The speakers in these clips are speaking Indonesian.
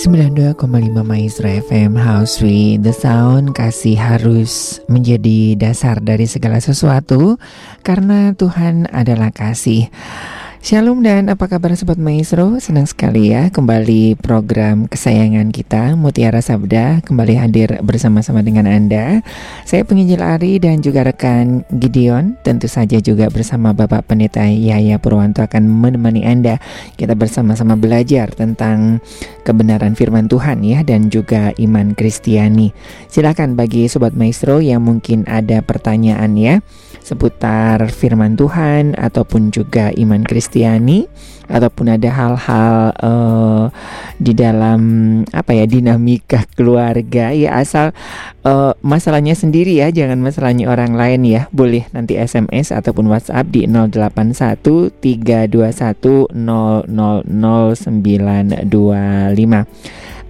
92,5 Maestro FM House with the Sound Kasih harus menjadi dasar dari segala sesuatu Karena Tuhan adalah kasih Shalom dan apa kabar Sobat Maestro? Senang sekali ya kembali program kesayangan kita Mutiara Sabda kembali hadir bersama-sama dengan Anda. Saya penginjil Ari dan juga rekan Gideon Tentu saja juga bersama Bapak Pendeta Yahya Purwanto akan menemani Anda. Kita bersama-sama belajar tentang kebenaran firman Tuhan ya Dan juga iman Kristiani. Silakan bagi Sobat Maestro yang mungkin ada pertanyaan ya Seputar firman Tuhan ataupun juga iman Kristiani ataupun ada hal-hal uh, di dalam apa ya dinamika keluarga. Ya asal uh, masalahnya sendiri ya jangan masalahnya orang lain ya. Boleh nanti SMS ataupun WhatsApp di 081 321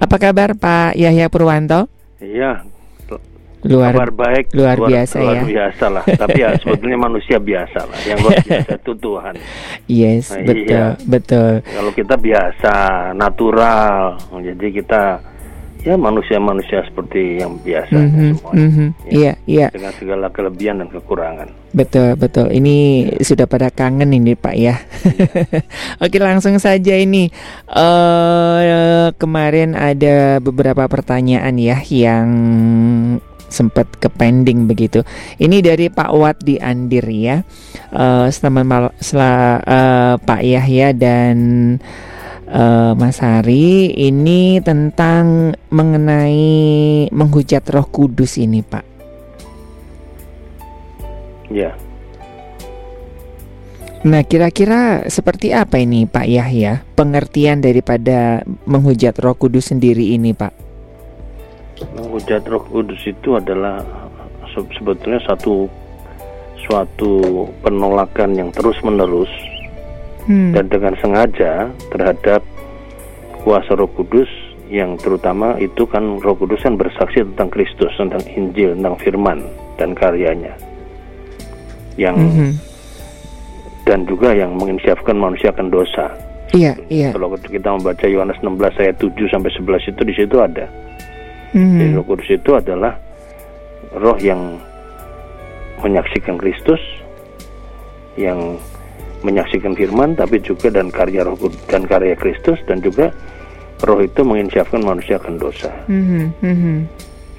Apa kabar Pak Yahya Purwanto? Iya, luar kabar baik luar, luar biasa luar ya biasa lah tapi ya sebetulnya manusia biasa lah yang luar biasa itu Tuhan yes nah, betul iya. betul kalau kita biasa natural jadi kita ya manusia-manusia seperti yang biasa mm -hmm, semua. Mm -hmm, ya, iya, iya. Dengan segala kelebihan dan kekurangan. Betul, betul. Ini ya. sudah pada kangen ini, Pak ya. ya. Oke, langsung saja ini. Uh, kemarin ada beberapa pertanyaan ya yang sempat ke pending begitu. Ini dari Pak Wat di Andir ya. Uh, selamat malam uh, Pak Yahya dan uh, Mas Hari. Ini tentang mengenai menghujat Roh Kudus ini, Pak. Ya. Nah, kira-kira seperti apa ini Pak Yahya? Pengertian daripada menghujat Roh Kudus sendiri ini, Pak? Menghujat Roh Kudus itu adalah sebetulnya satu suatu penolakan yang terus menerus hmm. dan dengan sengaja terhadap kuasa Roh Kudus yang terutama itu kan Roh Kudus kan bersaksi tentang Kristus, tentang Injil, tentang Firman dan karyanya yang -hmm. dan juga yang menginsyafkan manusia akan dosa. Iya, iya. Kalau kita membaca Yohanes 16 ayat 7 sampai 11 itu di situ ada. Hmm. Jadi Roh Kudus itu adalah roh yang menyaksikan Kristus, yang menyaksikan firman, tapi juga dan karya roh dan karya Kristus dan juga roh itu menginsyafkan manusia akan dosa. Hmm. Hmm.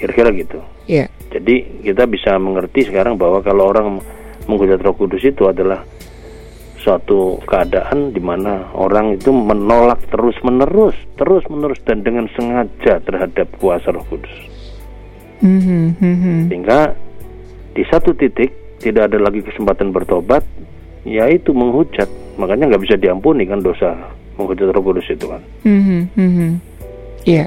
Kira-kira gitu. Yeah. Jadi kita bisa mengerti sekarang bahwa kalau orang menghujat Roh Kudus itu adalah suatu keadaan di mana orang itu menolak terus menerus, terus menerus dan dengan sengaja terhadap kuasa Roh Kudus. Mm-hmm. Sehingga di satu titik tidak ada lagi kesempatan bertobat, yaitu menghujat. Makanya nggak bisa diampuni kan dosa menghujat Roh Kudus itu kan. Mm-hmm. Iya.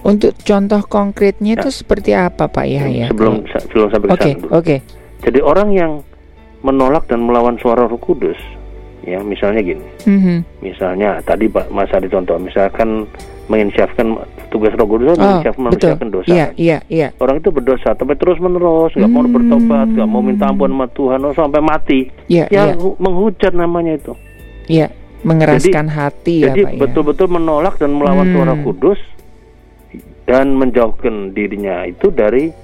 Untuk contoh konkretnya itu ya. seperti apa Pak Yahya? Sebelum sebelum sampai ke okay, Oke. Okay. Jadi orang yang menolak dan melawan suara Roh Kudus ya misalnya gini mm-hmm. misalnya tadi Pak Mas Adi contoh misalkan menginsyafkan tugas Roh Kudus oh, menginsyafkan kan dosa iya, iya, iya. orang itu berdosa tapi terus menerus nggak mm mau bertobat nggak mau minta ampun sama Tuhan oh, sampai mati yeah, ya yeah. menghujat namanya itu iya mengeraskan jadi, hati ya jadi Pak ya betul-betul menolak dan melawan hmm. suara kudus dan menjauhkan dirinya itu dari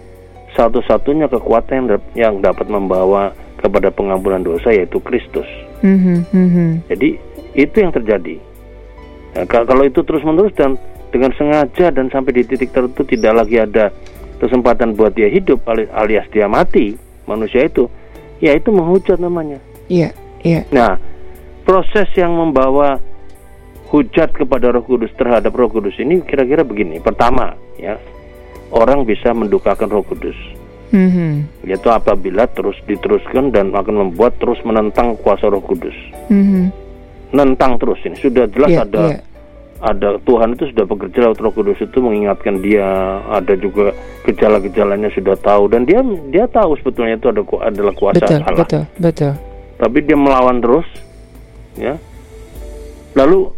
satu-satunya kekuatan yang, yang dapat membawa kepada pengampunan dosa yaitu Kristus. Mm-hmm. Jadi itu yang terjadi. Nah, kalau itu terus menerus dan dengan sengaja dan sampai di titik tertentu tidak lagi ada kesempatan buat dia hidup alias dia mati manusia itu, ya itu menghujat namanya. Iya, yeah, iya. Yeah. Nah, proses yang membawa hujat kepada Roh Kudus terhadap Roh Kudus ini kira-kira begini. Pertama, ya orang bisa mendukakan Roh Kudus. Mm-hmm. Yaitu apabila terus diteruskan dan akan membuat terus menentang kuasa Roh Kudus. Mm-hmm. Nentang terus ini sudah jelas yeah, ada yeah. ada Tuhan itu sudah bekerja lewat Roh Kudus itu mengingatkan dia, ada juga gejala-gejalanya sudah tahu dan dia dia tahu sebetulnya itu ada adalah kuasa betul, Allah. Betul, betul. Tapi dia melawan terus, ya. Lalu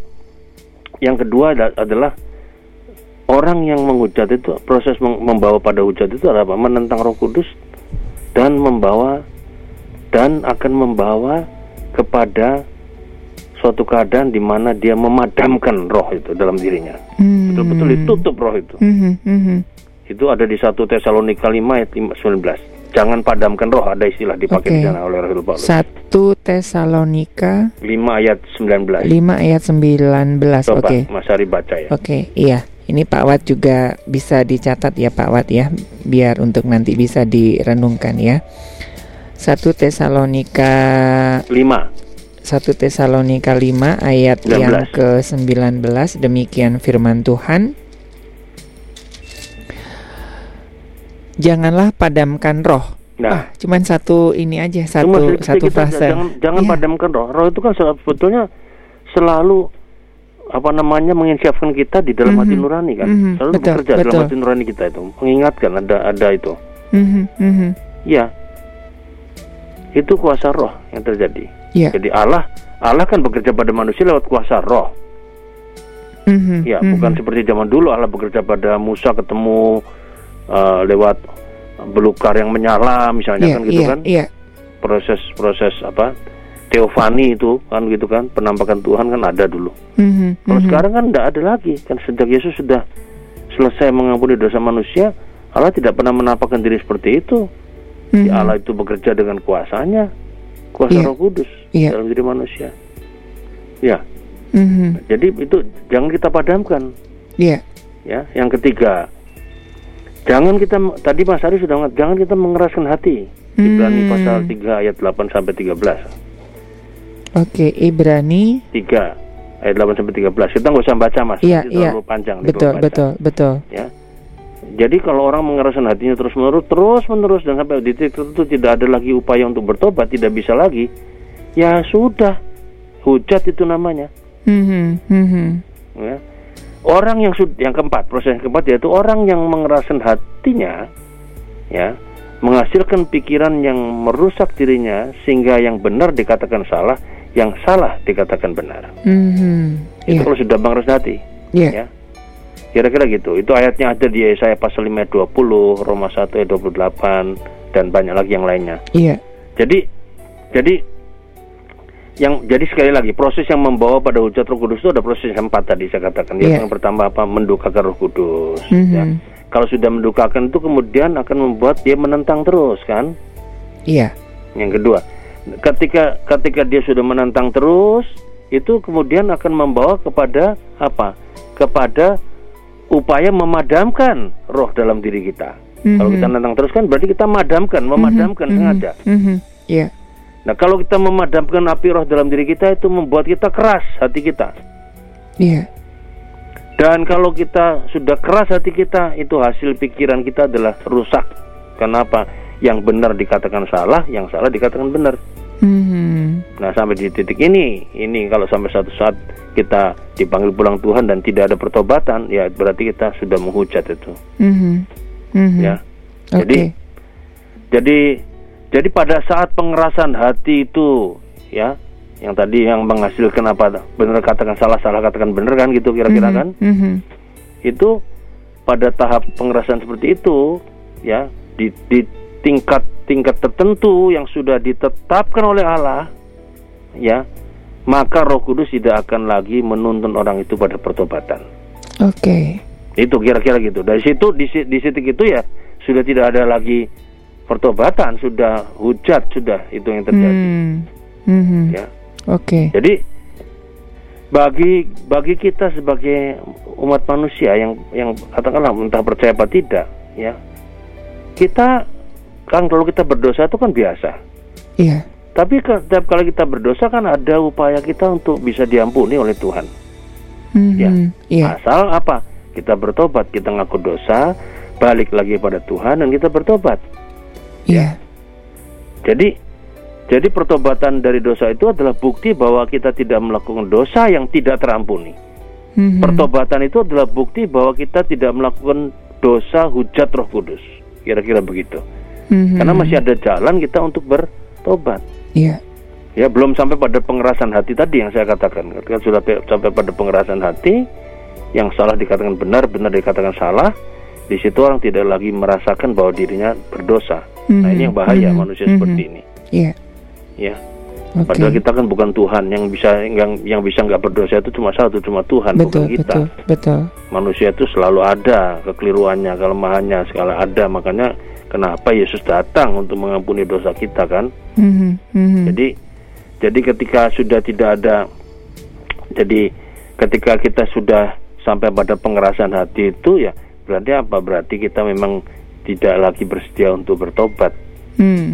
yang kedua adalah orang yang menghujat itu proses membawa pada hujat itu adalah apa? Menentang Roh Kudus dan membawa dan akan membawa kepada suatu keadaan di mana dia memadamkan roh itu dalam dirinya. Hmm. Betul-betul ditutup roh itu. Hmm. Hmm. Itu ada di satu Tesalonika 5 ayat 19. Jangan padamkan roh ada istilah dipakai okay. di sana oleh Rasul Paulus. 1 Tesalonika 5 ayat 19. 5 ayat 19. Oke. Okay. Mas Ari baca ya. Oke, okay, iya. Ini Pak Wat juga bisa dicatat ya Pak Wat ya, biar untuk nanti bisa direnungkan ya. 1 Tesalonika 5 1 Tesalonika 5 ayat 19. yang ke-19 demikian firman Tuhan Janganlah padamkan roh. Nah, ah, cuman satu ini aja, satu satu frase. Jangan, jangan ya. padamkan roh. Roh itu kan sebetulnya selalu apa namanya menginsiapkan kita di dalam mm -hmm. hati nurani kan, mm -hmm. selalu betul, bekerja betul. dalam hati nurani kita itu, mengingatkan ada ada itu. Mm -hmm. Mm -hmm. Ya, itu kuasa roh yang terjadi. Yeah. Jadi Allah Allah kan bekerja pada manusia lewat kuasa roh. Mm -hmm. Ya, mm -hmm. bukan seperti zaman dulu Allah bekerja pada Musa ketemu uh, lewat belukar yang menyala misalnya yeah, kan gitu yeah, kan yeah. proses proses apa teofani itu kan gitu kan penampakan Tuhan kan ada dulu mm-hmm, kalau mm-hmm. sekarang kan tidak ada lagi kan sejak Yesus sudah selesai mengampuni dosa manusia Allah tidak pernah menampakkan diri seperti itu mm-hmm. ya Allah itu bekerja dengan kuasanya kuasa yeah. Roh Kudus yeah. dalam diri manusia ya mm-hmm. jadi itu jangan kita padamkan yeah. ya yang ketiga Jangan kita tadi Mas Ari sudah jangan kita mengeraskan hati. Hmm. Ibrani pasal 3 ayat 8 sampai 13. Oke, Ibrani 3 ayat 8 sampai 13. Kita nggak usah baca Mas, iya, iya. panjang Betul, betul, betul. Ya. Jadi kalau orang mengeraskan hatinya terus menerus, terus menerus dan sampai di titik tertentu tidak ada lagi upaya untuk bertobat, tidak bisa lagi, ya sudah, hujat itu namanya. Hmm, hmm, hmm. Ya Orang yang yang keempat, proses yang keempat yaitu orang yang mengeraskan hatinya, ya, menghasilkan pikiran yang merusak dirinya sehingga yang benar dikatakan salah, yang salah dikatakan benar. Mm-hmm. Itu yeah. kalau sudah mengeraskan hati, yeah. ya. Kira-kira gitu. Itu ayatnya ada di Yesaya pasal 5 ayat 20, Roma 1 ayat 28 dan banyak lagi yang lainnya. Iya. Yeah. Jadi jadi yang jadi sekali lagi proses yang membawa pada hujat Roh Kudus itu ada proses yang empat tadi saya katakan. Yeah. Yang pertama apa mendukakan Roh Kudus. Mm -hmm. ya. Kalau sudah mendukakan itu kemudian akan membuat dia menentang terus kan? Iya. Yeah. Yang kedua, ketika ketika dia sudah menentang terus itu kemudian akan membawa kepada apa? Kepada upaya memadamkan roh dalam diri kita. Mm -hmm. Kalau kita menentang terus kan berarti kita memadamkan, memadamkan mm -hmm. sengaja. Mm -hmm. Yeah. Nah, kalau kita memadamkan api roh dalam diri kita itu membuat kita keras hati kita. Iya. Dan kalau kita sudah keras hati kita, itu hasil pikiran kita adalah rusak. Kenapa? Yang benar dikatakan salah, yang salah dikatakan benar. Mm-hmm. Nah, sampai di titik ini, ini kalau sampai satu saat kita dipanggil pulang Tuhan dan tidak ada pertobatan, ya berarti kita sudah menghujat itu. Mm-hmm. Mm-hmm. Ya. Okay. Jadi, jadi jadi pada saat pengerasan hati itu ya yang tadi yang menghasilkan apa benar katakan salah salah katakan benar kan gitu kira-kira mm -hmm. kan mm -hmm. itu pada tahap pengerasan seperti itu ya di, di tingkat tingkat tertentu yang sudah ditetapkan oleh Allah ya maka Roh Kudus tidak akan lagi menuntun orang itu pada pertobatan. Oke. Okay. Itu kira-kira gitu. Dari situ di, di titik itu ya sudah tidak ada lagi pertobatan sudah hujat sudah itu yang terjadi hmm. Hmm. ya oke okay. jadi bagi bagi kita sebagai umat manusia yang yang katakanlah entah percaya apa tidak ya kita kan kalau kita berdosa itu kan biasa iya tapi setiap kali kita berdosa kan ada upaya kita untuk bisa diampuni oleh Tuhan mm-hmm. ya yeah. asal apa kita bertobat kita ngaku dosa balik lagi pada Tuhan dan kita bertobat Iya. Yeah. Jadi jadi pertobatan dari dosa itu adalah bukti bahwa kita tidak melakukan dosa yang tidak terampuni. Mm-hmm. Pertobatan itu adalah bukti bahwa kita tidak melakukan dosa hujat Roh Kudus. Kira-kira begitu. Mm-hmm. Karena masih ada jalan kita untuk bertobat. Iya. Yeah. Ya, belum sampai pada pengerasan hati tadi yang saya katakan. Ketika sudah sampai pada pengerasan hati, yang salah dikatakan benar, benar dikatakan salah, di situ orang tidak lagi merasakan bahwa dirinya berdosa. Mm-hmm. Nah ini yang bahaya mm-hmm. manusia mm-hmm. seperti ini. Iya. Yeah. Ya. Okay. Padahal kita kan bukan Tuhan yang bisa yang yang bisa nggak berdosa itu cuma satu cuma Tuhan betul, bukan kita. Betul, betul. Manusia itu selalu ada kekeliruannya, kelemahannya, segala ada. Makanya kenapa Yesus datang untuk mengampuni dosa kita kan? Mm-hmm, mm-hmm. Jadi jadi ketika sudah tidak ada, jadi ketika kita sudah sampai pada pengerasan hati itu ya berarti apa? Berarti kita memang tidak lagi bersedia untuk bertobat mm.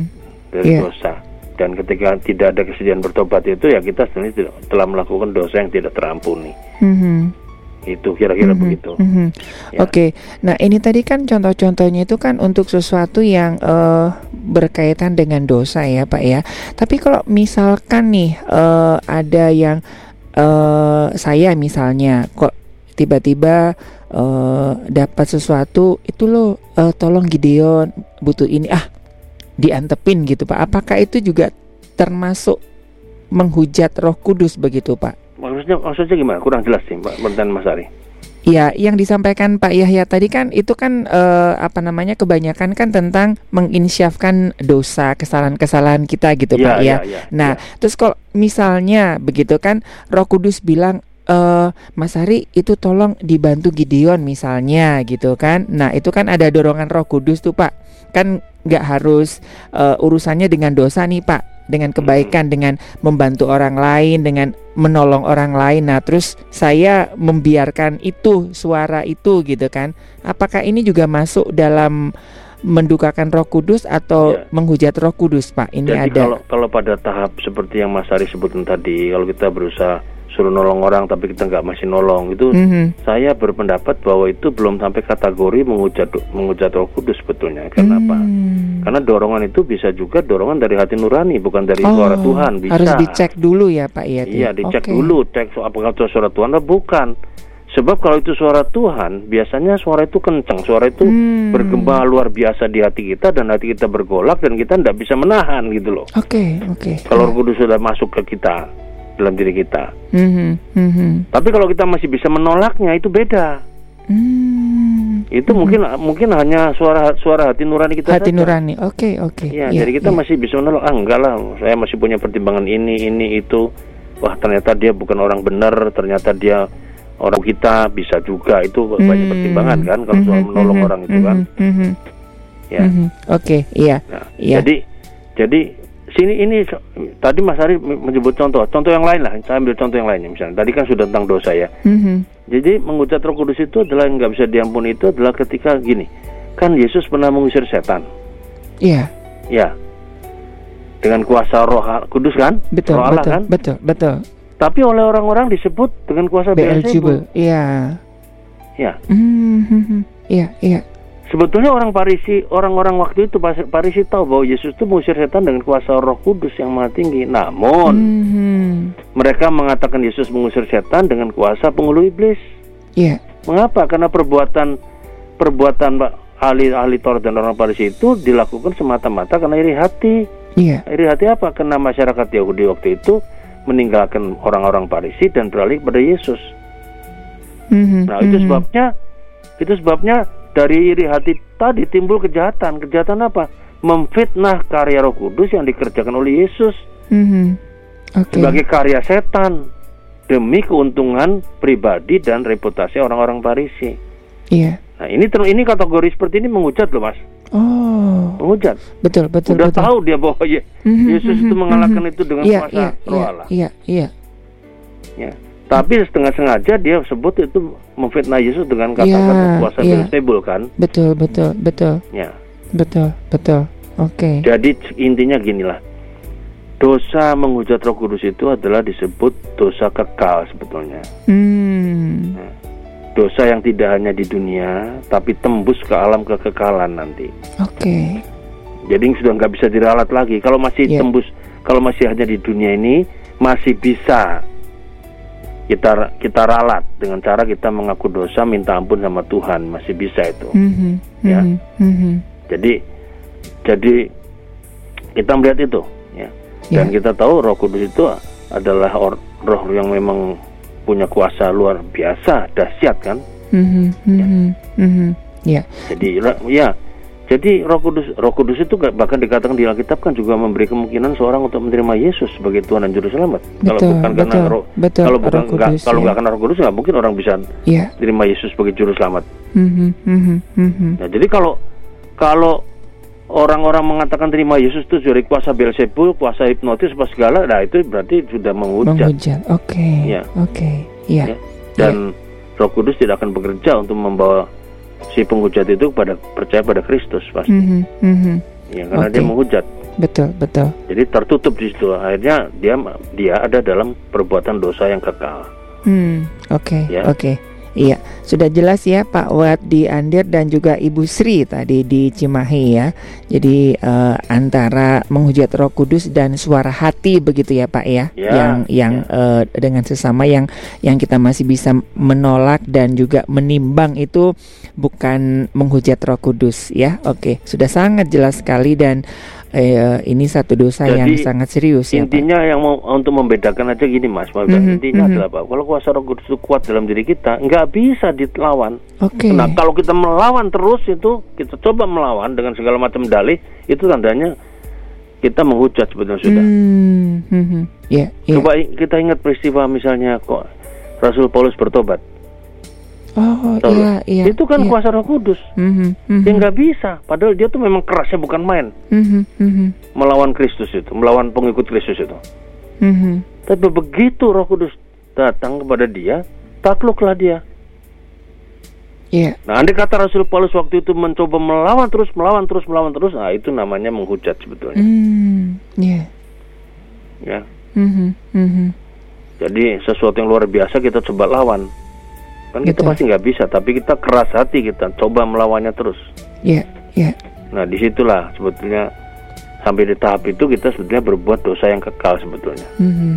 dari yeah. dosa dan ketika tidak ada kesediaan bertobat itu ya kita sebenarnya telah melakukan dosa yang tidak terampuni. Mm-hmm. Itu kira-kira mm-hmm. begitu. Mm-hmm. Ya. Oke, okay. nah ini tadi kan contoh-contohnya itu kan untuk sesuatu yang uh, berkaitan dengan dosa ya Pak ya. Tapi kalau misalkan nih uh, ada yang uh, saya misalnya kok tiba-tiba uh, dapat sesuatu itu loh uh, tolong Gideon butuh ini ah diantepin gitu Pak. Apakah itu juga termasuk menghujat Roh Kudus begitu Pak? Maksudnya maksudnya gimana? Kurang jelas sih Pak dan Mas Ari. Ya, yang disampaikan Pak Yahya tadi kan itu kan eh, apa namanya kebanyakan kan tentang menginsyafkan dosa, kesalahan-kesalahan kita gitu ya, Pak ya. ya, ya nah, ya. terus kalau misalnya begitu kan Roh Kudus bilang uh, Mas Hari itu tolong dibantu Gideon misalnya gitu kan. Nah, itu kan ada dorongan Roh Kudus tuh, Pak. Kan nggak harus uh, urusannya dengan dosa nih Pak, dengan kebaikan, dengan membantu orang lain, dengan menolong orang lain. Nah, terus saya membiarkan itu suara itu gitu kan. Apakah ini juga masuk dalam mendukakan Roh Kudus atau ya. menghujat Roh Kudus, Pak? Ini Jadi ada. Kalau kalau pada tahap seperti yang Mas Ari sebutkan tadi, kalau kita berusaha suruh nolong orang tapi kita nggak masih nolong itu mm-hmm. saya berpendapat bahwa itu belum sampai kategori menghujat menghujat Roh Kudus sebetulnya kenapa mm. karena dorongan itu bisa juga dorongan dari hati nurani bukan dari oh, suara Tuhan bisa harus dicek dulu ya Pak ya iya dicek okay. dulu cek apakah itu suara Tuhan atau bukan Sebab kalau itu suara Tuhan, biasanya suara itu kencang, suara itu hmm. bergema luar biasa di hati kita dan hati kita bergolak dan kita tidak bisa menahan gitu loh. Oke, okay, oke. Okay. Kalau yeah. Kudus sudah masuk ke kita, dalam diri kita. Mm-hmm. Mm-hmm. Tapi kalau kita masih bisa menolaknya itu beda. Mm-hmm. Itu mm-hmm. mungkin mungkin hanya suara suara hati nurani kita. Hati saja. nurani, oke okay, oke. Okay. Ya, yeah, jadi kita yeah. masih bisa menolak. Ah enggak lah, saya masih punya pertimbangan ini ini itu. Wah ternyata dia bukan orang benar, ternyata dia orang kita bisa juga itu mm-hmm. banyak pertimbangan kan kalau mm-hmm. soal menolong mm-hmm. orang itu kan. Mm-hmm. Ya. Mm-hmm. Oke, okay, iya. Nah, yeah. Jadi jadi sini ini tadi Mas Ari menyebut contoh, contoh yang lain lah. Saya ambil contoh yang lainnya misalnya. Tadi kan sudah tentang dosa ya. Mm-hmm. Jadi mengucap Roh Kudus itu adalah yang nggak bisa diampuni itu adalah ketika gini, kan Yesus pernah mengusir setan. Iya. Yeah. Ya. Dengan kuasa Roh Kudus kan? Betul, Roh Allah, betul, kan? betul, betul. Tapi oleh orang-orang disebut dengan kuasa Beelzebul. Iya. Ya. Mm-hmm. Iya, iya. Sebetulnya orang Parisi, orang-orang waktu itu Parisi tahu bahwa Yesus itu mengusir setan dengan kuasa Roh Kudus yang maha tinggi. Namun mm-hmm. mereka mengatakan Yesus mengusir setan dengan kuasa penghulu iblis. Iya. Yeah. Mengapa? Karena perbuatan perbuatan ahli-ahli Taurat dan orang Parisi itu dilakukan semata-mata karena iri hati. Iya. Yeah. Iri hati apa? Karena masyarakat Yahudi waktu itu meninggalkan orang-orang Parisi dan beralih kepada Yesus. Mm-hmm. Nah itu mm-hmm. sebabnya itu sebabnya dari iri hati tadi timbul kejahatan. Kejahatan apa? Memfitnah karya Roh Kudus yang dikerjakan oleh Yesus mm-hmm. okay. sebagai karya setan demi keuntungan pribadi dan reputasi orang-orang Parisi. Iya. Nah ini ini kategori seperti ini menghujat loh mas. Oh. Menghujat. Betul betul. Udah betul. tahu dia bahwa mm-hmm, Yesus itu mengalahkan mm-hmm. itu dengan iya, kuasa iya, Roh iya, Allah. Iya iya. Ya. Tapi setengah sengaja dia sebut itu memfitnah Yesus dengan kata-kata ya, kuasa ya. Beelzebul kan? Betul, betul, betul. Ya. Betul, betul. Oke. Okay. Jadi intinya ginilah. Dosa menghujat Roh Kudus itu adalah disebut dosa kekal sebetulnya. Hmm. Nah, dosa yang tidak hanya di dunia, tapi tembus ke alam kekekalan nanti. Oke. Okay. Jadi sudah nggak bisa diralat lagi. Kalau masih yeah. tembus, kalau masih hanya di dunia ini, masih bisa kita kita ralat dengan cara kita mengaku dosa minta ampun sama Tuhan. Masih bisa itu. Mm-hmm, ya. Mm-hmm. jadi jadi kita melihat itu ya. Dan yeah. kita tahu Roh Kudus itu adalah or, roh yang memang punya kuasa luar biasa dahsyat kan? Mm-hmm, ya. Mm-hmm, yeah. jadi ya Jadi Roh Kudus, Roh Kudus itu bahkan dikatakan di Alkitab kan juga memberi kemungkinan seorang untuk menerima Yesus sebagai Tuhan dan Juru Selamat. Betul, kalau bukan betul, karena Roh, betul, kalau bukan roh Kudus, kalau ya. nggak karena Roh Kudus nggak mungkin orang bisa yeah. menerima Yesus sebagai Juru Selamat. Mm-hmm, mm-hmm, Nah, jadi kalau kalau orang-orang mengatakan terima Yesus itu dari kuasa Beelzebul, kuasa hipnotis, apa segala, nah itu berarti sudah menghujat. Menghujat, oke. Okay. Ya. Oke, okay. iya. Ya. Dan ya. Roh Kudus tidak akan bekerja untuk membawa si penghujat itu pada percaya pada Kristus pasti. Mm -hmm, mm -hmm. Ya karena okay. dia menghujat. Betul, betul. Jadi tertutup di situ. Akhirnya dia dia ada dalam perbuatan dosa yang kekal. Hmm, oke, okay, ya. oke. Okay. Iya, sudah jelas ya Pak Wat di Andir dan juga Ibu Sri tadi di Cimahi ya. Jadi uh, antara menghujat Roh Kudus dan suara hati begitu ya Pak ya, ya yang yang ya. Uh, dengan sesama yang yang kita masih bisa menolak dan juga menimbang itu bukan menghujat Roh Kudus ya. Oke, sudah sangat jelas sekali dan eh, ini satu dosa Jadi, yang sangat serius ya intinya Pak? yang mau untuk membedakan aja gini mas mm -hmm, intinya mm -hmm. adalah Pak kalau kuasa roh kudus itu kuat dalam diri kita nggak bisa dilawan okay. nah kalau kita melawan terus itu kita coba melawan dengan segala macam dalih itu tandanya kita menghujat sebetulnya sudah mm -hmm. yeah, yeah. coba kita ingat peristiwa misalnya kok Rasul Paulus bertobat Oh iya iya. Itu kan iya. kuasa Roh Kudus. Mm-hmm, mm-hmm. Dia nggak bisa. Padahal dia tuh memang kerasnya bukan main. Mm-hmm, mm-hmm. Melawan Kristus itu, melawan pengikut Kristus itu. Mm-hmm. Tapi begitu Roh Kudus datang kepada dia, takluklah dia. Iya. Yeah. Nah, andai kata Rasul Paulus waktu itu mencoba melawan terus, melawan terus, melawan terus, nah itu namanya menghujat sebetulnya. Mm, yeah. Ya. Mm-hmm, mm-hmm. Jadi sesuatu yang luar biasa kita coba lawan kan Betul. kita pasti nggak bisa tapi kita keras hati kita coba melawannya terus Iya, yeah, iya. Yeah. nah di situlah sebetulnya sampai di tahap itu kita sebetulnya berbuat dosa yang kekal sebetulnya mm -hmm.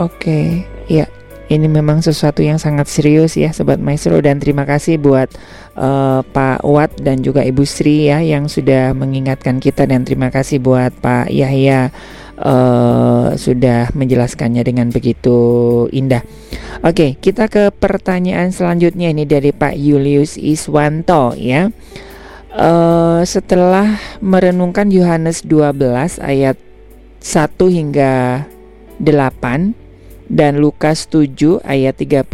oke okay. ya ini memang sesuatu yang sangat serius ya Sobat Maestro dan terima kasih buat uh, Pak Wat dan juga Ibu Sri ya yang sudah mengingatkan kita dan terima kasih buat Pak Yahya uh, sudah menjelaskannya dengan begitu indah. Oke, kita ke pertanyaan selanjutnya ini dari Pak Julius Iswanto ya. Uh, setelah merenungkan Yohanes 12 ayat 1 hingga 8 dan Lukas 7 ayat 36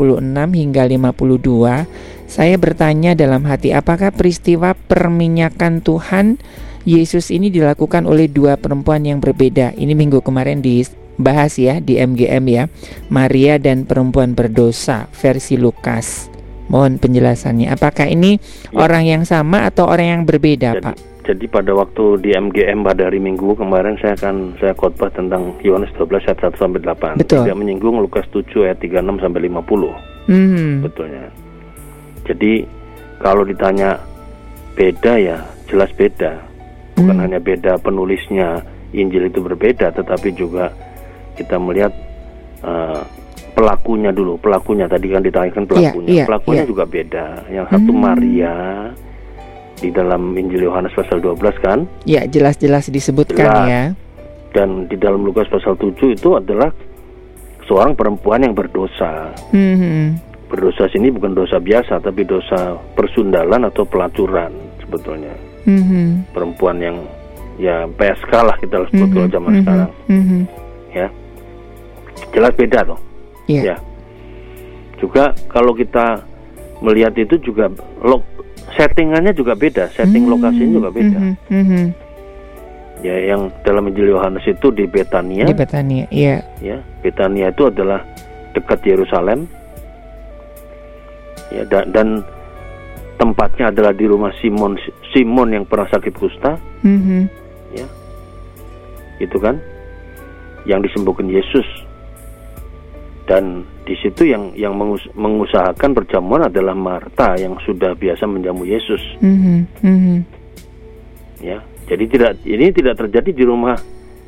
hingga 52, saya bertanya dalam hati apakah peristiwa perminyakan Tuhan Yesus ini dilakukan oleh dua perempuan yang berbeda. Ini minggu kemarin dibahas ya di MGM ya. Maria dan perempuan berdosa versi Lukas. Mohon penjelasannya. Apakah ini ya. orang yang sama atau orang yang berbeda, Jadi, Pak? Jadi pada waktu di MGM pada hari Minggu kemarin saya akan saya khotbah tentang Yohanes 12 ayat 1 sampai 8. Betul. Tidak menyinggung Lukas 7 ayat 36 sampai 50. Hmm. Betulnya. Jadi kalau ditanya beda ya jelas beda. Bukan hmm. hanya beda penulisnya Injil itu berbeda tetapi juga kita melihat uh, pelakunya dulu, pelakunya tadi kan ditanyakan pelakunya. Yeah, yeah, pelakunya yeah. juga beda. Yang satu hmm. Maria di dalam Injil Yohanes pasal 12 kan? Ya, jelas-jelas disebutkan jelas. ya. Dan di dalam Lukas pasal 7 itu adalah seorang perempuan yang berdosa. Mm-hmm. Berdosa sini bukan dosa biasa, tapi dosa persundalan atau pelacuran sebetulnya. Mm-hmm. Perempuan yang ya PSK lah kita sebut mm-hmm. kalau zaman mm-hmm. sekarang. Mm-hmm. Ya, jelas beda toh. Yeah. Ya. Juga kalau kita melihat itu juga log settingannya juga beda, setting hmm, lokasinya juga beda. Hmm, hmm, hmm. Ya, yang dalam Injil Yohanes itu di Betania. Di Betania, iya. Ya, Betania itu adalah dekat Yerusalem. Ya, dan, dan tempatnya adalah di rumah Simon Simon yang pernah sakit kusta. Hmm. Ya. Itu kan yang disembuhkan Yesus. Dan di situ yang yang mengus mengusahakan perjamuan adalah Marta yang sudah biasa menjamu Yesus. Mm -hmm. Mm -hmm. Ya, jadi tidak ini tidak terjadi di rumah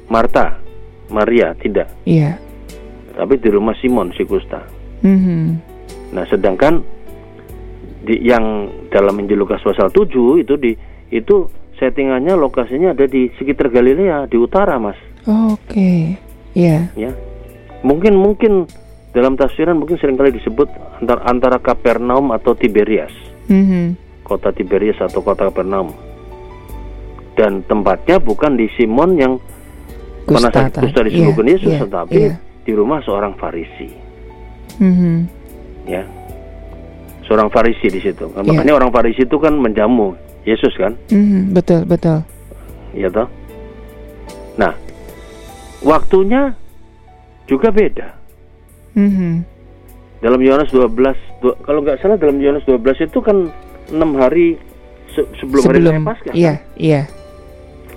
Marta, Maria tidak. Iya. Yeah. Tapi di rumah Simon si kusta. Mm -hmm. Nah, sedangkan di yang dalam Injil Lukas pasal 7 itu di itu settingannya lokasinya ada di sekitar Galilea di utara, Mas. Oh, Oke. Okay. Iya. Yeah. Ya. Mungkin mungkin dalam tafsiran mungkin sering kali disebut antara, antara Kapernaum atau Tiberias. Mm-hmm. Kota Tiberias atau kota Kapernaum. dan tempatnya bukan di Simon yang pernah sakit kusta disembuhkan yeah, Yesus, yeah, tetapi yeah. di rumah seorang Farisi. Mm-hmm. Ya, seorang Farisi di situ. Yeah. Makanya orang Farisi itu kan menjamu Yesus kan? Mm-hmm, betul betul. Iya toh. Nah, waktunya juga beda. Mm-hmm. Dalam Yohanes 12, kalau nggak salah dalam Yohanes 12 itu kan enam hari se sebelum, sebelum hari Paskah. Iya, kan? iya.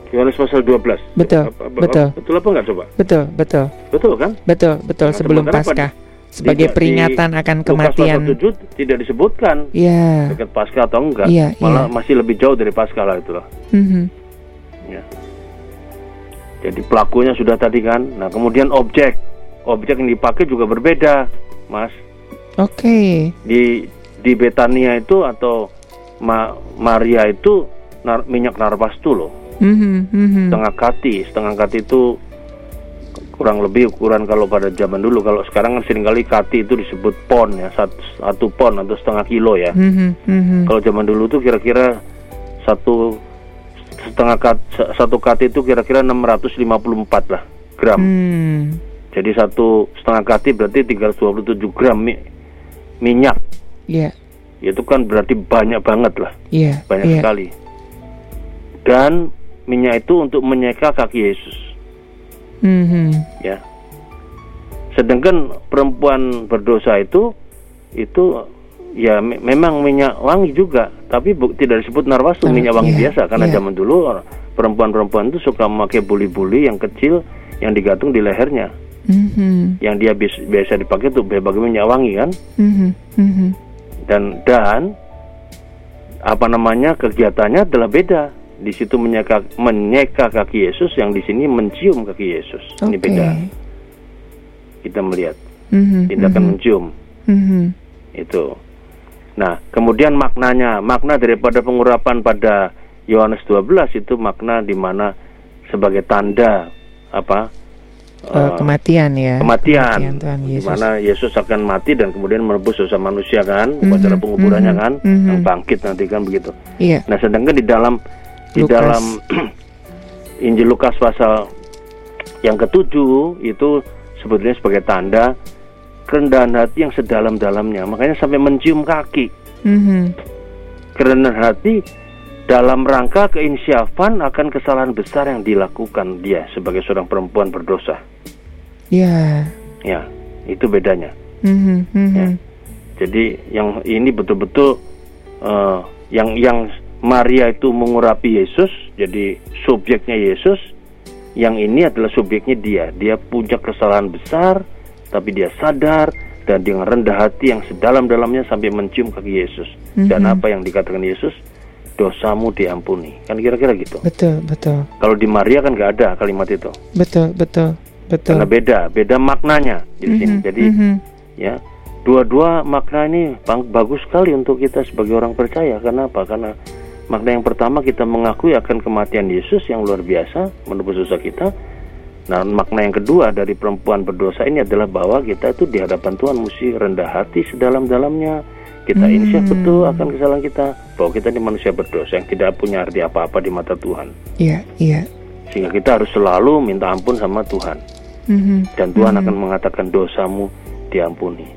Yohanes pasal 12. Betul, apa, betul. Betul apa enggak coba? Betul, betul. Betul kan? Betul, betul nah, sebelum Paskah. Sebagai peringatan akan kematian. Lukas 7 tidak disebutkan. Iya. Dekat Paskah atau enggak. Iya, Malah iya. masih lebih jauh dari Paskah lah itulah. Mm -hmm. Ya. Jadi pelakunya sudah tadi kan. Nah, kemudian objek. Objek yang dipakai juga berbeda, Mas. Oke. Okay. Di di Betania itu atau Ma, Maria itu nar, minyak narpastu loh mm-hmm, mm-hmm. setengah kati setengah kati itu kurang lebih ukuran kalau pada zaman dulu kalau sekarang kan sering kali kati itu disebut pon ya satu, satu pon atau setengah kilo ya mm-hmm, mm-hmm. kalau zaman dulu tuh kira-kira satu setengah kati, satu kati itu kira-kira 654 lah gram mm. Jadi satu setengah kati berarti 327 gram mi, minyak yeah. itu kan berarti banyak banget lah yeah, banyak yeah. sekali dan minyak itu untuk menyeka kaki Yesus. Mm-hmm. Ya. Sedangkan perempuan berdosa itu itu ya me memang minyak wangi juga, tapi bu tidak disebut narwastu minyak wangi yeah, biasa karena yeah. zaman dulu perempuan-perempuan itu suka memakai buli-buli yang kecil yang digantung di lehernya. Mm-hmm. Yang dia biasa, biasa dipakai untuk sebagai minyak wangi kan? Mm-hmm. Mm-hmm. Dan dan apa namanya kegiatannya adalah beda di situ menyeka, menyeka kaki Yesus, yang di sini mencium kaki Yesus. Okay. Ini beda. Kita melihat mm-hmm, tindakan mm-hmm. mencium mm-hmm. itu. Nah, kemudian maknanya, makna daripada pengurapan pada Yohanes 12 itu makna di mana sebagai tanda apa? Uh, kematian ya. Kematian. kematian Yesus. Di mana Yesus akan mati dan kemudian menebus dosa manusia kan, mm-hmm, upacara penguburannya kan, mm-hmm. yang bangkit nanti kan begitu. Iya. Nah, sedangkan di dalam di Lukas. dalam Injil Lukas pasal yang ketujuh itu sebetulnya sebagai tanda kerendahan hati yang sedalam-dalamnya. Makanya sampai mencium kaki. Mm-hmm. Kerendahan hati dalam rangka keinsyafan akan kesalahan besar yang dilakukan dia sebagai seorang perempuan berdosa. Ya. Yeah. Ya, itu bedanya. Mm-hmm. Ya. Jadi yang ini betul-betul uh, yang yang Maria itu mengurapi Yesus, jadi subjeknya Yesus. Yang ini adalah subjeknya dia. Dia punya kesalahan besar, tapi dia sadar dan dengan rendah hati yang sedalam-dalamnya sampai mencium kaki Yesus. Mm-hmm. Dan apa yang dikatakan Yesus? Dosamu diampuni. Kan kira-kira gitu. Betul, betul. Kalau di Maria kan nggak ada kalimat itu. Betul, betul, betul. Karena beda, beda maknanya di mm-hmm. sini. Jadi mm-hmm. ya dua-dua makna ini bagus sekali untuk kita sebagai orang percaya. Kenapa? Karena Makna yang pertama kita mengakui akan kematian Yesus yang luar biasa menebus dosa kita. Nah, makna yang kedua dari perempuan berdosa ini adalah bahwa kita itu di hadapan Tuhan mesti rendah hati sedalam-dalamnya. Kita hmm. insyaf betul akan kesalahan kita bahwa kita ini manusia berdosa yang tidak punya arti apa-apa di mata Tuhan. Iya, iya. Sehingga kita harus selalu minta ampun sama Tuhan. Mm-hmm. Dan Tuhan mm-hmm. akan mengatakan dosamu diampuni.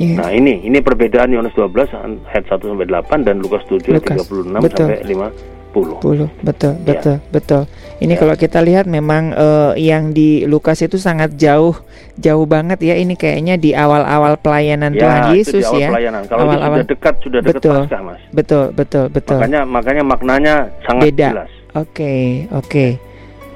Yeah. Nah, ini ini perbedaan Yohanes 12 ayat 1 sampai 8 dan Lukas 7 Lukas. 36 betul. sampai 50. 10. Betul, ya. betul, betul. Ini yeah. kalau kita lihat memang uh, yang di Lukas itu sangat jauh jauh banget ya. Ini kayaknya di awal-awal pelayanan ya, Tuhan Yesus itu di awal ya. Pelayanan. Kalau awal-awal sudah dekat sudah dekat betul, Paskah, Mas. Betul, betul, betul. Makanya makanya maknanya sangat Beda. jelas. Oke, okay, oke. Okay.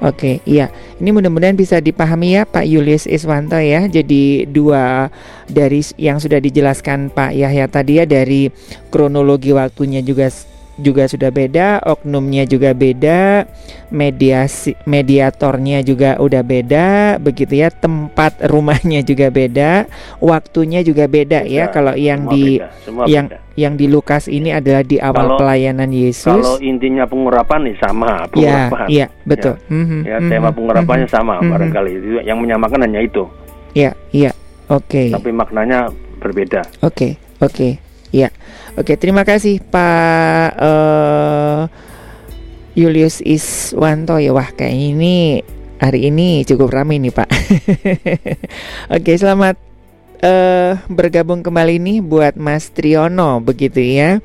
Oke, iya. Ini mudah-mudahan bisa dipahami ya Pak Yulius Iswanto ya. Jadi dua dari yang sudah dijelaskan Pak Yahya tadi ya dari kronologi waktunya juga juga sudah beda, oknumnya juga beda, mediasi mediatornya juga udah beda, begitu ya. Tempat rumahnya juga beda, waktunya juga beda, ya. beda. ya. Kalau yang Semua di beda. yang beda. yang di Lukas ini adalah di awal kalau, pelayanan Yesus. Kalau intinya pengurapan nih sama ya, pengurapan. Iya, ya, betul. Ya, mm-hmm, ya tema mm-hmm, pengurapannya mm-hmm, sama mm-hmm. barangkali. Yang menyamakan hanya itu. Iya, iya. Oke. Okay. Tapi maknanya berbeda. Oke, okay, oke. Okay. Ya, oke. Terima kasih Pak uh, Julius Iswanto ya wah kayak ini hari ini cukup ramai nih Pak. Oke selamat uh, bergabung kembali nih buat Mas Triono begitu ya.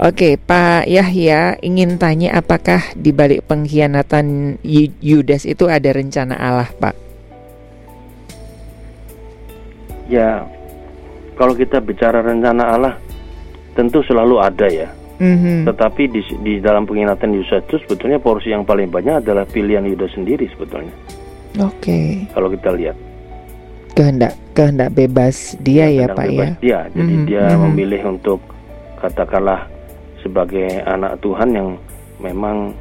Oke Pak Yahya ingin tanya apakah di balik pengkhianatan Yudas itu ada rencana Allah Pak? Ya kalau kita bicara rencana Allah tentu selalu ada ya Mm-hmm. Tetapi di, di dalam pengkhianatan Yudas itu sebetulnya porsi yang paling banyak adalah pilihan Yudas sendiri sebetulnya. Oke. Okay. Kalau kita lihat kehendak kehendak bebas dia ya, ya Pak bebas ya. Dia, jadi mm-hmm. dia mm-hmm. memilih untuk katakanlah sebagai anak Tuhan yang memang